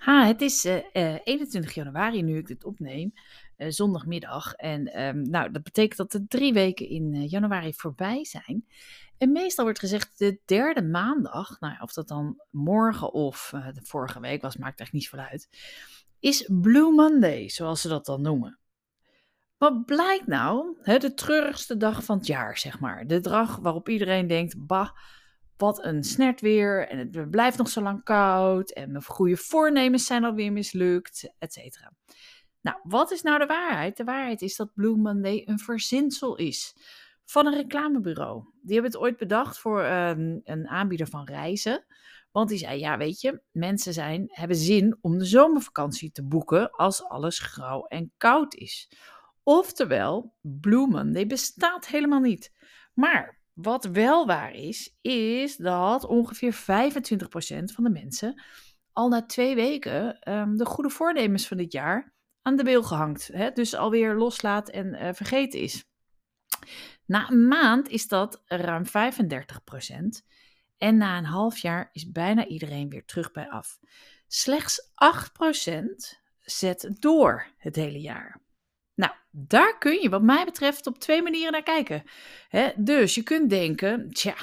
Ha, het is eh, eh, 21 januari nu ik dit opneem, eh, zondagmiddag. En ehm, nou, dat betekent dat de drie weken in eh, januari voorbij zijn. En meestal wordt gezegd de derde maandag, nou of dat dan morgen of eh, de vorige week was, maakt echt niet zoveel uit, is Blue Monday, zoals ze dat dan noemen. Wat blijkt nou? Hè, de treurigste dag van het jaar, zeg maar. De dag waarop iedereen denkt, bah, wat een snert weer en het blijft nog zo lang koud en mijn goede voornemens zijn alweer mislukt, et cetera. Nou, wat is nou de waarheid? De waarheid is dat Blue Monday een verzinsel is van een reclamebureau. Die hebben het ooit bedacht voor ehm, een aanbieder van reizen. Want die zei, ja weet je, mensen zijn, hebben zin om de zomervakantie te boeken als alles grauw en koud is. Oftewel, Blue Monday bestaat helemaal niet. Maar wat wel waar is, is dat ongeveer 25% van de mensen al na twee weken ehm, de goede voornemens van dit jaar aan de beel gehangt. Hè? Dus alweer loslaat en uh, vergeten is. Na een maand is dat ruim 35%. En na een half jaar is bijna iedereen weer terug bij af. Slechts 8% zet door het hele jaar. Nou, daar kun je wat mij betreft op twee manieren naar kijken. He, dus je kunt denken, tja,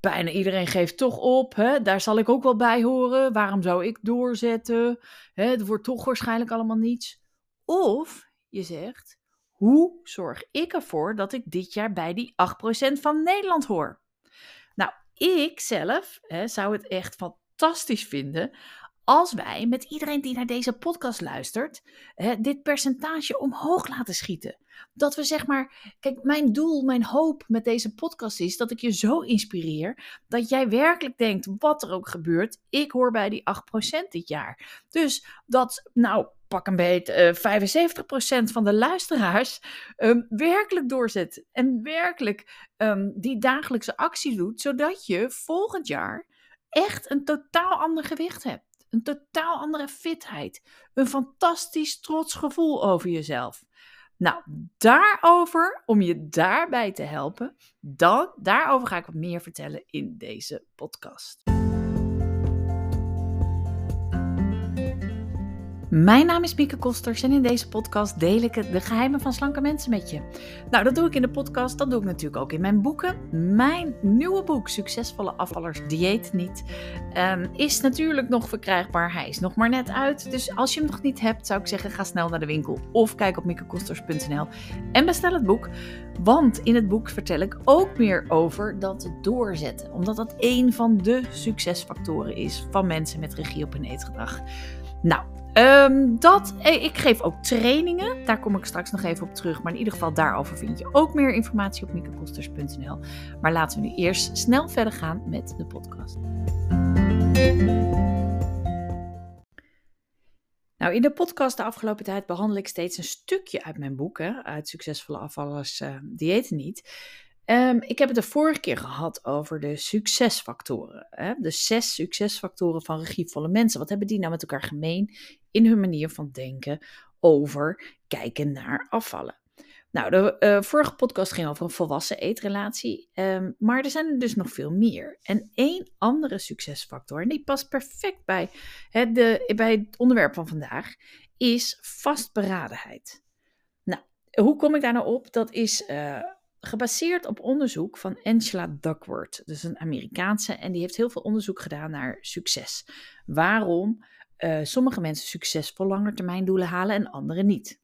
bijna iedereen geeft toch op. Hè? Daar zal ik ook wel bij horen. Waarom zou ik doorzetten? Hè, het wordt toch waarschijnlijk allemaal niets. Of je zegt, hoe zorg ik ervoor dat ik dit jaar bij die 8% van Nederland hoor? Nou, ik zelf hè, zou het echt fantastisch vinden als wij met iedereen die naar deze podcast luistert, hè, dit percentage omhoog laten schieten. Dat we zeg maar, kijk, mijn doel, mijn hoop met deze podcast is dat ik je zo inspireer dat jij werkelijk denkt, wat er ook gebeurt, ik hoor bij die 8% dit jaar. Dus dat, nou, pak een beetje uh, 75% van de luisteraars um, werkelijk doorzet en werkelijk um, die dagelijkse actie doet, zodat je volgend jaar echt een totaal ander gewicht hebt een totaal andere fitheid, een fantastisch trots gevoel over jezelf. Nou, daarover, om je daarbij te helpen, dan, daarover ga ik wat meer vertellen in deze podcast. Mijn naam is Mieke Kosters en in deze podcast deel ik de geheimen van slanke mensen met je. Nou, dat doe ik in de podcast, dat doe ik natuurlijk ook in mijn boeken. Mijn nieuwe boek, Succesvolle Afvallers Dieet Niet, um, is natuurlijk nog verkrijgbaar. Hij is nog maar net uit, dus als je hem nog niet hebt, zou ik zeggen, ga snel naar de winkel of kijk op miekekosters.nl en bestel het boek. Want in het boek vertel ik ook meer over dat doorzetten, omdat dat een van de succesfactoren is van mensen met regie op hun eetgedrag. Nou, Um, dat, eh, ik geef ook trainingen. Daar kom ik straks nog even op terug. Maar in ieder geval daarover vind je ook meer informatie op miekekosters.nl. Maar laten we nu eerst snel verder gaan met de podcast. Nou, in de podcast de afgelopen tijd behandel ik steeds een stukje uit mijn boek, hè, uit Succesvolle Afvallers uh, Niet. Um, ik heb het de vorige keer gehad over de succesfactoren. Hè? De zes succesfactoren van regievolle mensen. Wat hebben die nou met elkaar gemeen in hun manier van denken over kijken naar afvallen? Nou, de uh, vorige podcast ging over een volwassen eetrelatie, um, maar er zijn er dus nog veel meer. En één andere succesfactor, en die past perfect bij, hè, de, bij het onderwerp van vandaag, is vastberadenheid. Nou, hoe kom ik daar nou op? Dat is uh, gebaseerd op onderzoek van Angela Duckworth. Dus een Amerikaanse en die heeft heel veel onderzoek gedaan naar succes. Waarom uh, sommige mensen succesvol langetermijndoelen halen en anderen niet.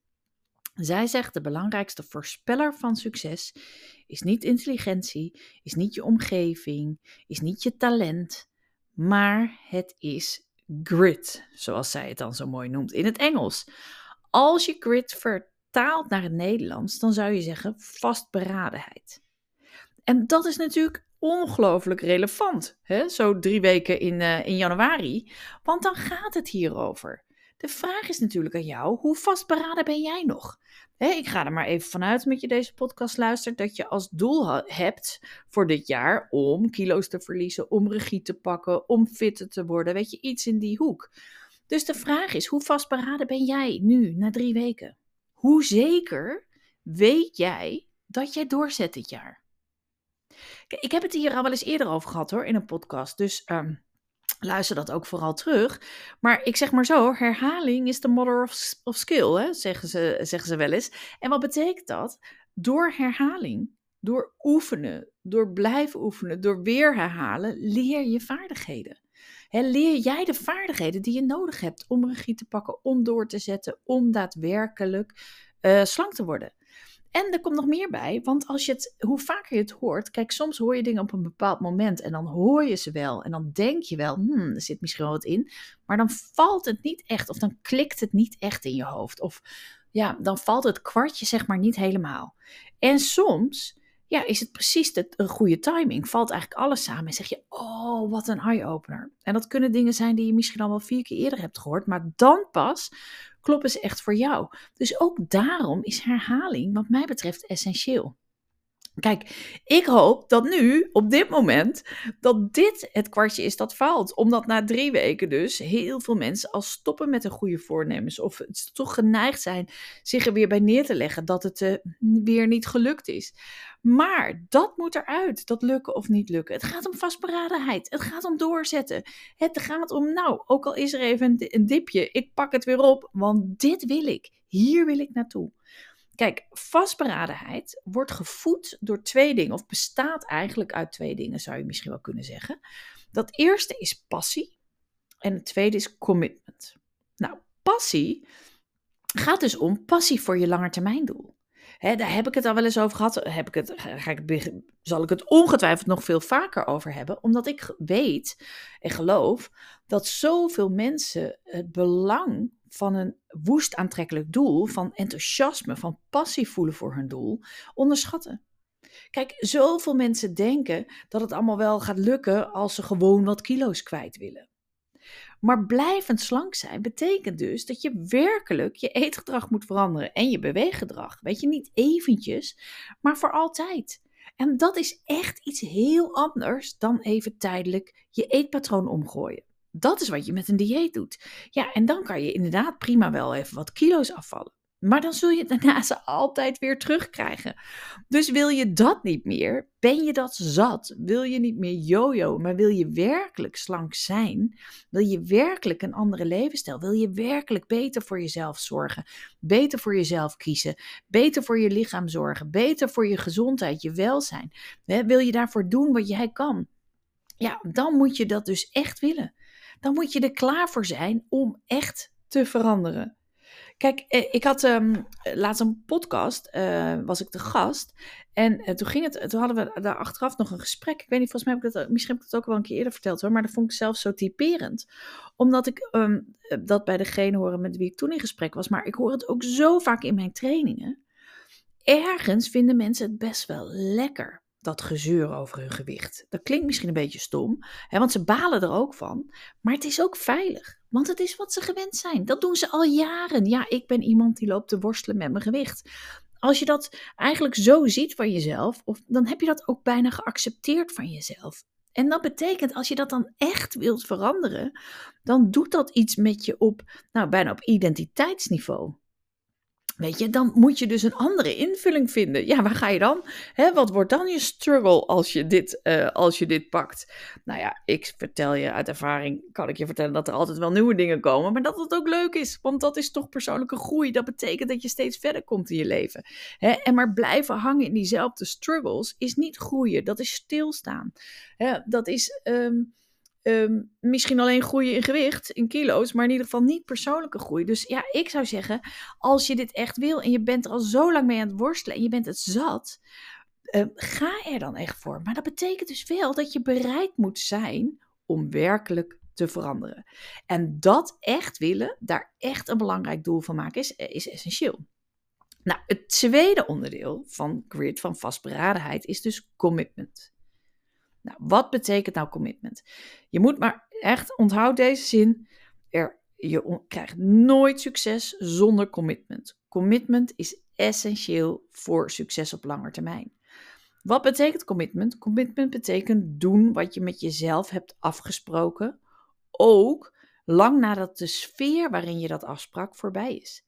Zij zegt de belangrijkste voorspeller van succes is niet intelligentie, is niet je omgeving, is niet je talent, maar het is grit, zoals zij het dan zo mooi noemt in het Engels. Als je grit vertaalt naar het Nederlands, dan zou je zeggen vastberadenheid. En dat is natuurlijk ongelooflijk relevant, hè? zo drie weken in, uh, in januari, want dan gaat het hierover. De vraag is natuurlijk aan jou, hoe vastberaden ben jij nog? Hè, ik ga er maar even vanuit met je deze podcast luistert, dat je als doel hebt voor dit jaar om kilo's te verliezen, om regie te pakken, om fitter te worden, weet je, iets in die hoek. Dus de vraag is, hoe vastberaden ben jij nu, na drie weken? Hoe zeker weet jij dat jij doorzet dit jaar? Ik heb het hier al wel eens eerder over gehad hoor, in een podcast. Dus um, luister dat ook vooral terug. Maar ik zeg maar zo, herhaling is the mother of, of skill, hè, zeggen, ze, zeggen ze wel eens. En wat betekent dat? Door herhaling, door oefenen, door blijven oefenen, door weer herhalen, leer je vaardigheden. Leer jij de vaardigheden die je nodig hebt om regie te pakken, om door te zetten, om daadwerkelijk uh, slank te worden. En er komt nog meer bij, want als je het, hoe vaker je het hoort, kijk, soms hoor je dingen op een bepaald moment en dan hoor je ze wel en dan denk je wel, hmm, er zit misschien wel wat in, maar dan valt het niet echt of dan klikt het niet echt in je hoofd of ja, dan valt het kwartje zeg maar niet helemaal. En soms ja, is het precies de, goede timing. Valt eigenlijk alles samen en zeg je, oh, wat een eye-opener. En dat kunnen dingen zijn die je misschien al wel vier keer eerder hebt gehoord, maar dan pas kloppen ze echt voor jou. Dus ook daarom is herhaling, wat mij betreft, essentieel. Kijk, ik hoop dat nu, op dit moment, dat dit het kwartje is dat valt. Omdat na drie weken dus heel veel mensen al stoppen met een goede voornemens. Of toch geneigd zijn zich er weer bij neer te leggen dat het uh, weer niet gelukt is. Maar dat moet eruit, dat lukken of niet lukken. Het gaat om vastberadenheid. Het gaat om doorzetten. Het gaat om, nou, ook al is er even een dipje, ik pak het weer op, want dit wil ik. Hier wil ik naartoe. Kijk, vastberadenheid wordt gevoed door twee dingen, of bestaat eigenlijk uit twee dingen, zou je misschien wel kunnen zeggen. Dat eerste is passie en het tweede is commitment. Nou, passie gaat dus om passie voor je langetermijndoel. He, daar heb ik het al wel eens over gehad. Heb ik het, ga ik, zal ik het ongetwijfeld nog veel vaker over hebben. Omdat ik weet en geloof dat zoveel mensen het belang van een woest aantrekkelijk doel, van enthousiasme, van passie voelen voor hun doel, onderschatten. Kijk, zoveel mensen denken dat het allemaal wel gaat lukken als ze gewoon wat kilo's kwijt willen. Maar blijvend slank zijn betekent dus dat je werkelijk je eetgedrag moet veranderen en je beweeggedrag. Weet je, niet eventjes, maar voor altijd. En dat is echt iets heel anders dan even tijdelijk je eetpatroon omgooien. Dat is wat je met een dieet doet. Ja, en dan kan je inderdaad prima wel even wat kilo's afvallen. Maar dan zul je daarna ze altijd weer terugkrijgen. Dus wil je dat niet meer? Ben je dat zat? Wil je niet meer jojo, maar wil je werkelijk slank zijn? Wil je werkelijk een andere levensstijl? Wil je werkelijk beter voor jezelf zorgen? Beter voor jezelf kiezen? Beter voor je lichaam zorgen? Beter voor je gezondheid, je welzijn? Wil je daarvoor doen wat jij kan? Ja, dan moet je dat dus echt willen dan moet je er klaar voor zijn om echt te veranderen. Kijk, eh, ik had um, laatst een podcast, uh, was ik de gast. En uh, toen, ging het, toen hadden we daar achteraf nog een gesprek. Ik weet niet, volgens mij heb ik dat, misschien heb ik het ook wel een keer eerder verteld hoor. Maar dat vond ik zelf zo typerend. Omdat ik um, dat bij degene horen met wie ik toen in gesprek was. Maar ik hoor het ook zo vaak in mijn trainingen. Ergens vinden mensen het best wel lekker dat gezeur over hun gewicht. Dat klinkt misschien een beetje stom, hè, want ze balen er ook van. Maar het is ook veilig, want het is wat ze gewend zijn. Dat doen ze al jaren. Ja, ik ben iemand die loopt te worstelen met mijn gewicht. Als je dat eigenlijk zo ziet van jezelf, of, dan heb je dat ook bijna geaccepteerd van jezelf. En dat betekent, als je dat dan echt wilt veranderen, dan doet dat iets met je op, nou, bijna op identiteitsniveau. Weet je, dan moet je dus een andere invulling vinden. Ja, waar ga je dan? Wat wordt dan je struggle als je, dit, uh, als je dit pakt? Nou ja, ik vertel je uit ervaring, kan ik je vertellen dat er altijd wel nieuwe dingen komen. Maar dat het ook leuk is, want dat is toch persoonlijke groei. Dat betekent dat je steeds verder komt in je leven. En maar blijven hangen in diezelfde struggles is niet groeien, dat is stilstaan. Dat is... Um, Ehm, misschien alleen groeien in gewicht, in kilo's, maar in ieder geval niet persoonlijke groei. Dus ja, ik zou zeggen, als je dit echt wil en je bent er al zo lang mee aan het worstelen en je bent het zat, ehm, ga er dan echt voor. Maar dat betekent dus wel dat je bereid moet zijn om werkelijk te veranderen. En dat echt willen, daar echt een belangrijk doel van maken, is, is essentieel. Nou, het tweede onderdeel van grid, van vastberadenheid, is dus commitment. Nou, wat betekent nou commitment? Je moet maar echt, onthoud deze zin, er, je krijgt nooit succes zonder commitment. Commitment is essentieel voor succes op lange termijn. Wat betekent commitment? Commitment betekent doen wat je met jezelf hebt afgesproken, ook lang nadat de sfeer waarin je dat afsprak voorbij is.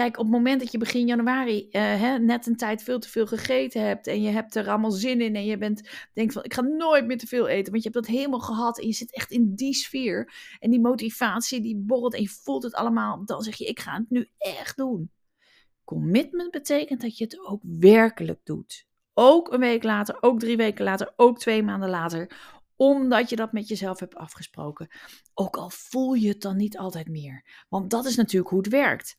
Kijk, op het moment dat je begin januari uh, hè, net een tijd veel te veel gegeten hebt en je hebt er allemaal zin in en je bent, denkt van ik ga nooit meer te veel eten, want je hebt dat helemaal gehad en je zit echt in die sfeer en die motivatie die borrelt en je voelt het allemaal, dan zeg je ik ga het nu echt doen. Commitment betekent dat je het ook werkelijk doet. Ook een week later, ook drie weken later, ook twee maanden later omdat je dat met jezelf hebt afgesproken. Ook al voel je het dan niet altijd meer. Want dat is natuurlijk hoe het werkt.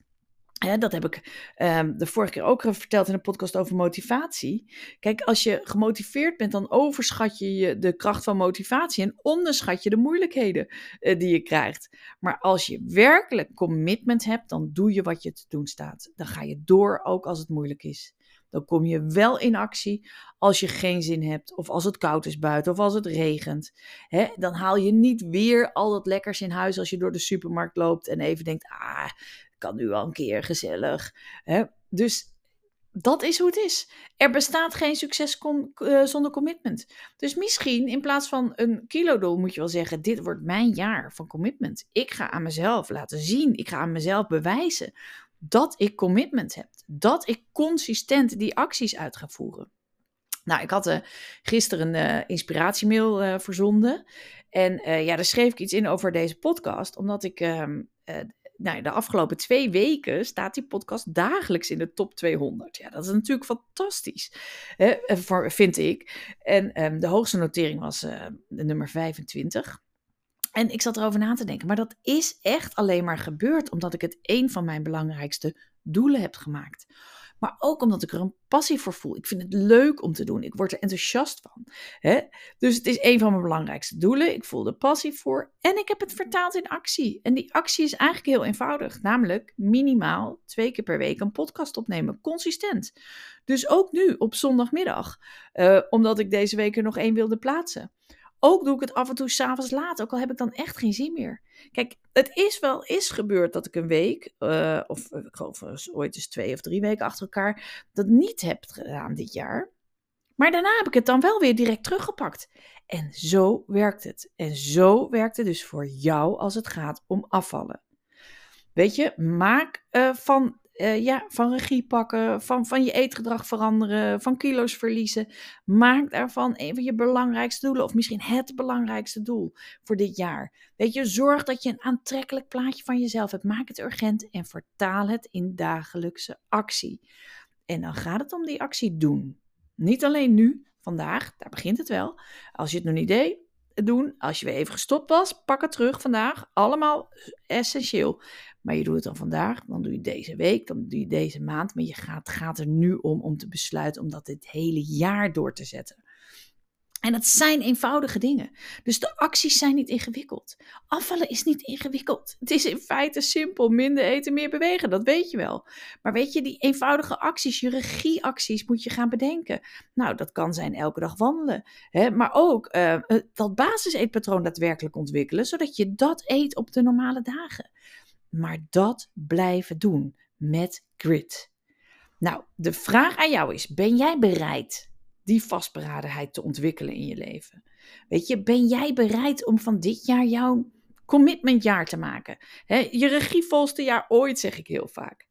Dat heb ik um, de vorige keer ook verteld in een podcast over motivatie. Kijk, als je gemotiveerd bent, dan overschat je de kracht van motivatie en onderschat je de moeilijkheden uh, die je krijgt. Maar als je werkelijk commitment hebt, dan doe je wat je te doen staat. Dan ga je door, ook als het moeilijk is. Dan kom je wel in actie als je geen zin hebt, of als het koud is buiten, of als het regent. dan haal je niet weer al dat lekkers in huis als je door de supermarkt loopt en even denkt: ah, kan nu al een keer gezellig. Dus dat is hoe het is. Er bestaat geen succes uh, zonder commitment. Dus misschien in plaats van een kilodoel moet je wel zeggen: dit wordt mijn jaar van commitment. Ik ga aan mezelf laten zien, ik ga aan mezelf bewijzen dat ik commitment heb. Dat ik consistent die acties uit ga voeren. Nou, ik had uh, gisteren een uh, inspiratiemail verzonden. En ja, daar schreef ik iets in over deze podcast. Omdat ik ehm, nou, de afgelopen twee weken staat die podcast dagelijks in de top 200. Ja, dat is natuurlijk fantastisch, hè, vind ik. En um, de hoogste notering was de nummer 25. En ik zat erover na te denken, maar dat is echt alleen maar gebeurd omdat ik het een van mijn belangrijkste doelen heb gemaakt. Maar ook omdat ik er een passie voor voel. Ik vind het leuk om te doen. Ik word er enthousiast van. Hè? Dus het is een van mijn belangrijkste doelen. Ik voel de passie voor. En ik heb het vertaald in actie. En die actie is eigenlijk heel eenvoudig. Namelijk minimaal twee keer per week een podcast opnemen. Consistent. Dus ook nu op zondagmiddag. Uh, omdat ik deze week er nog één wilde plaatsen. Ook doe ik het af en toe s'avonds laat, ook al heb ik dan echt geen zin meer. Kijk, het is wel eens gebeurd dat ik een week, uh, of ik geloof ooit eens twee of drie weken achter elkaar, dat niet heb gedaan dit jaar. Maar daarna heb ik het dan wel weer direct teruggepakt. En zo werkt het. En zo werkt het dus voor jou als het gaat om afvallen. Weet je, maak uh, van uh, ja, van regie pakken, van, van je eetgedrag veranderen, van kilo's verliezen. Maak daarvan een van je belangrijkste doelen, of misschien het belangrijkste doel voor dit jaar. Weet je, zorg dat je een aantrekkelijk plaatje van jezelf hebt. Maak het urgent en vertaal het in dagelijkse actie. En dan gaat het om die actie doen. Niet alleen nu, vandaag, daar begint het wel. Als je het nog niet deed, doen. Als je weer even gestopt was, pak het terug vandaag. Allemaal essentieel. Maar je doet het dan vandaag, dan doe je deze week, dan doe je deze maand. Maar je gaat, gaat er nu om om te besluiten om dat dit hele jaar door te zetten. En dat zijn eenvoudige dingen. Dus de acties zijn niet ingewikkeld. Afvallen is niet ingewikkeld. Het is in feite simpel. Minder eten, meer bewegen. Dat weet je wel. Maar weet je, die eenvoudige acties, je regieacties moet je gaan bedenken. Nou, dat kan zijn elke dag wandelen. Hè? Maar ook uh, dat basiseetpatroon daadwerkelijk ontwikkelen. Zodat je dat eet op de normale dagen maar dat blijven doen met grit. Nou, de vraag aan jou is: ben jij bereid die vastberadenheid te ontwikkelen in je leven? Weet je, ben jij bereid om van dit jaar jouw commitmentjaar te maken? Je regievolste jaar ooit, zeg ik heel vaak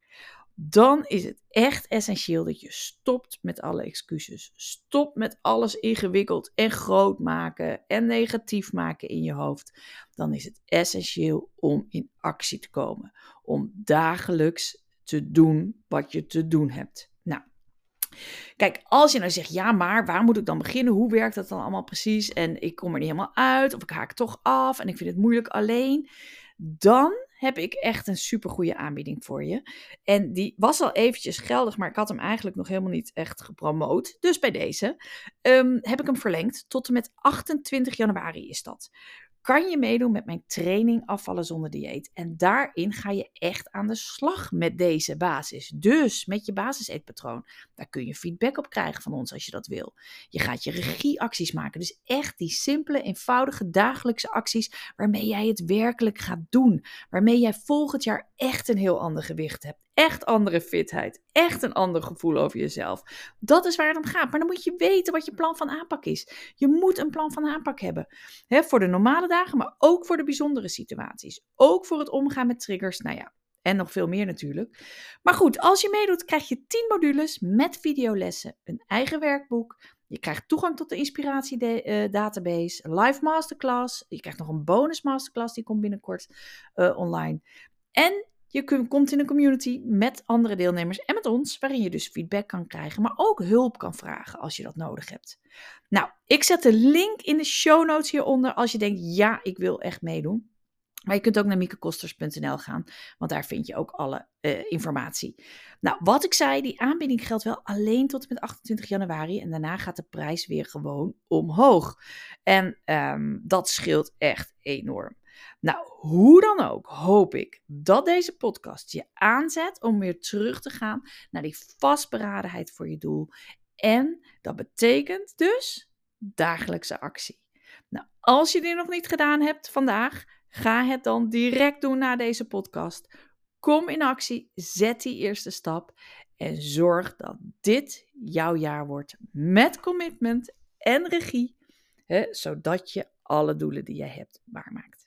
dan is het echt essentieel dat je stopt met alle excuses. Stop met alles ingewikkeld en groot maken en negatief maken in je hoofd. Dan is het essentieel om in actie te komen. Om dagelijks te doen wat je te doen hebt. Kijk, als je nou zegt, ja, maar waar moet ik dan beginnen? Hoe werkt dat dan allemaal precies? En ik kom er niet helemaal uit, of ik haak toch af en ik vind het moeilijk alleen. Dan heb ik echt een supergoeie aanbieding voor je. En die was al eventjes geldig, maar ik had hem eigenlijk nog helemaal niet echt gepromoot. Dus bij deze um, heb ik hem verlengd. Tot en met 28 januari is dat kan je meedoen met mijn training Afvallen zonder dieet. En daarin ga je echt aan de slag met deze basis. Dus met je basiseetpatroon. Daar kun je feedback op krijgen van ons als je dat wil. Je gaat je regieacties maken. Dus echt die simpele, eenvoudige dagelijkse acties waarmee jij het werkelijk gaat doen. Waarmee jij volgend jaar echt een heel ander gewicht hebt echt andere fitheid, echt een ander gevoel over jezelf. Dat is waar het om gaat. Maar dan moet je weten wat je plan van aanpak is. Je moet een plan van aanpak hebben. voor de normale dagen, maar ook voor de bijzondere situaties. Ook voor het omgaan met triggers. Nou ja, En nog veel meer natuurlijk. Maar goed, als je meedoet, krijg je 10 modules met videolessen, een eigen werkboek. Je krijgt toegang tot de inspiratiedatabase, uh, live masterclass. Je krijgt nog een bonus masterclass, die komt binnenkort uh, online. En je komt in een community met andere deelnemers en met ons, waarin je dus feedback kan krijgen, maar ook hulp kan vragen als je dat nodig hebt. Nou, ik zet de link in de show notes hieronder als je denkt, ja, ik wil echt meedoen. Maar je kunt ook naar miekekosters.nl gaan, want daar vind je ook alle uh, informatie. Nou, wat ik zei, die aanbieding geldt wel alleen tot en met 28 januari. En daarna gaat de prijs weer gewoon omhoog. En um, dat scheelt echt enorm. Nou, hoe dan ook, hoop ik dat deze podcast je aanzet om weer terug te gaan naar die vastberadenheid voor je doel. En dat betekent dus dagelijkse actie. Nou, als je dit nog niet gedaan hebt vandaag, ga het dan direct doen na deze podcast. Kom in actie, zet die eerste stap en zorg dat dit jouw jaar wordt met commitment en regie, hè, zodat je alle doelen die jij hebt waarmaakt.